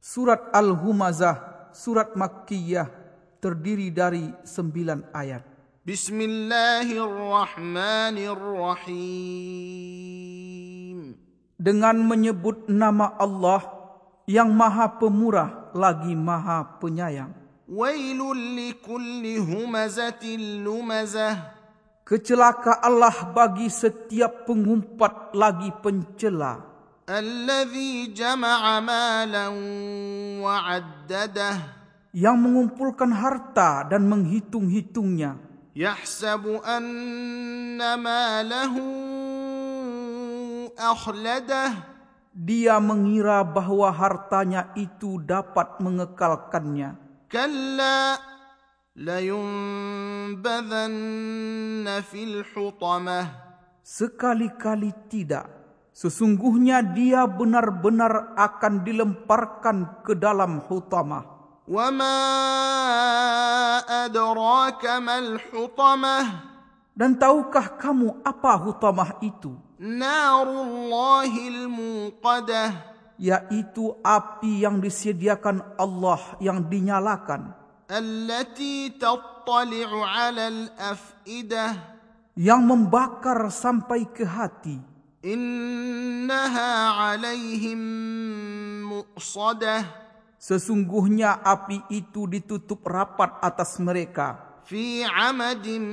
Surat Al-Humazah, surat Makkiyah, terdiri dari sembilan ayat. Bismillahirrahmanirrahim. Dengan menyebut nama Allah yang maha pemurah lagi maha penyayang. Wailul likulli humazatil lumazah. Kecelaka Allah bagi setiap pengumpat lagi pencela. Alladhi jama'a malan wa'addadah. Yang mengumpulkan harta dan menghitung-hitungnya. Yahsabu anna malahu akhladah. Dia mengira bahawa hartanya itu dapat mengekalkannya. Kalla layunbadhanna fil hutamah. Sekali-kali tidak Sesungguhnya dia benar-benar akan dilemparkan ke dalam hutamah. وما أدراك ما الحطمة Dan tahukah kamu apa hutamah itu? نار الله الموقدة Yaitu api yang disediakan Allah yang dinyalakan. التي تطلع على الأفئدة Yang membakar sampai ke hati. innaha alaihim muqsadah sesungguhnya api itu ditutup rapat atas mereka. Fi amadim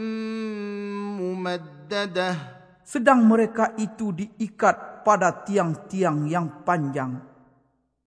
mumaddadah. Sedang mereka itu diikat pada tiang-tiang yang panjang.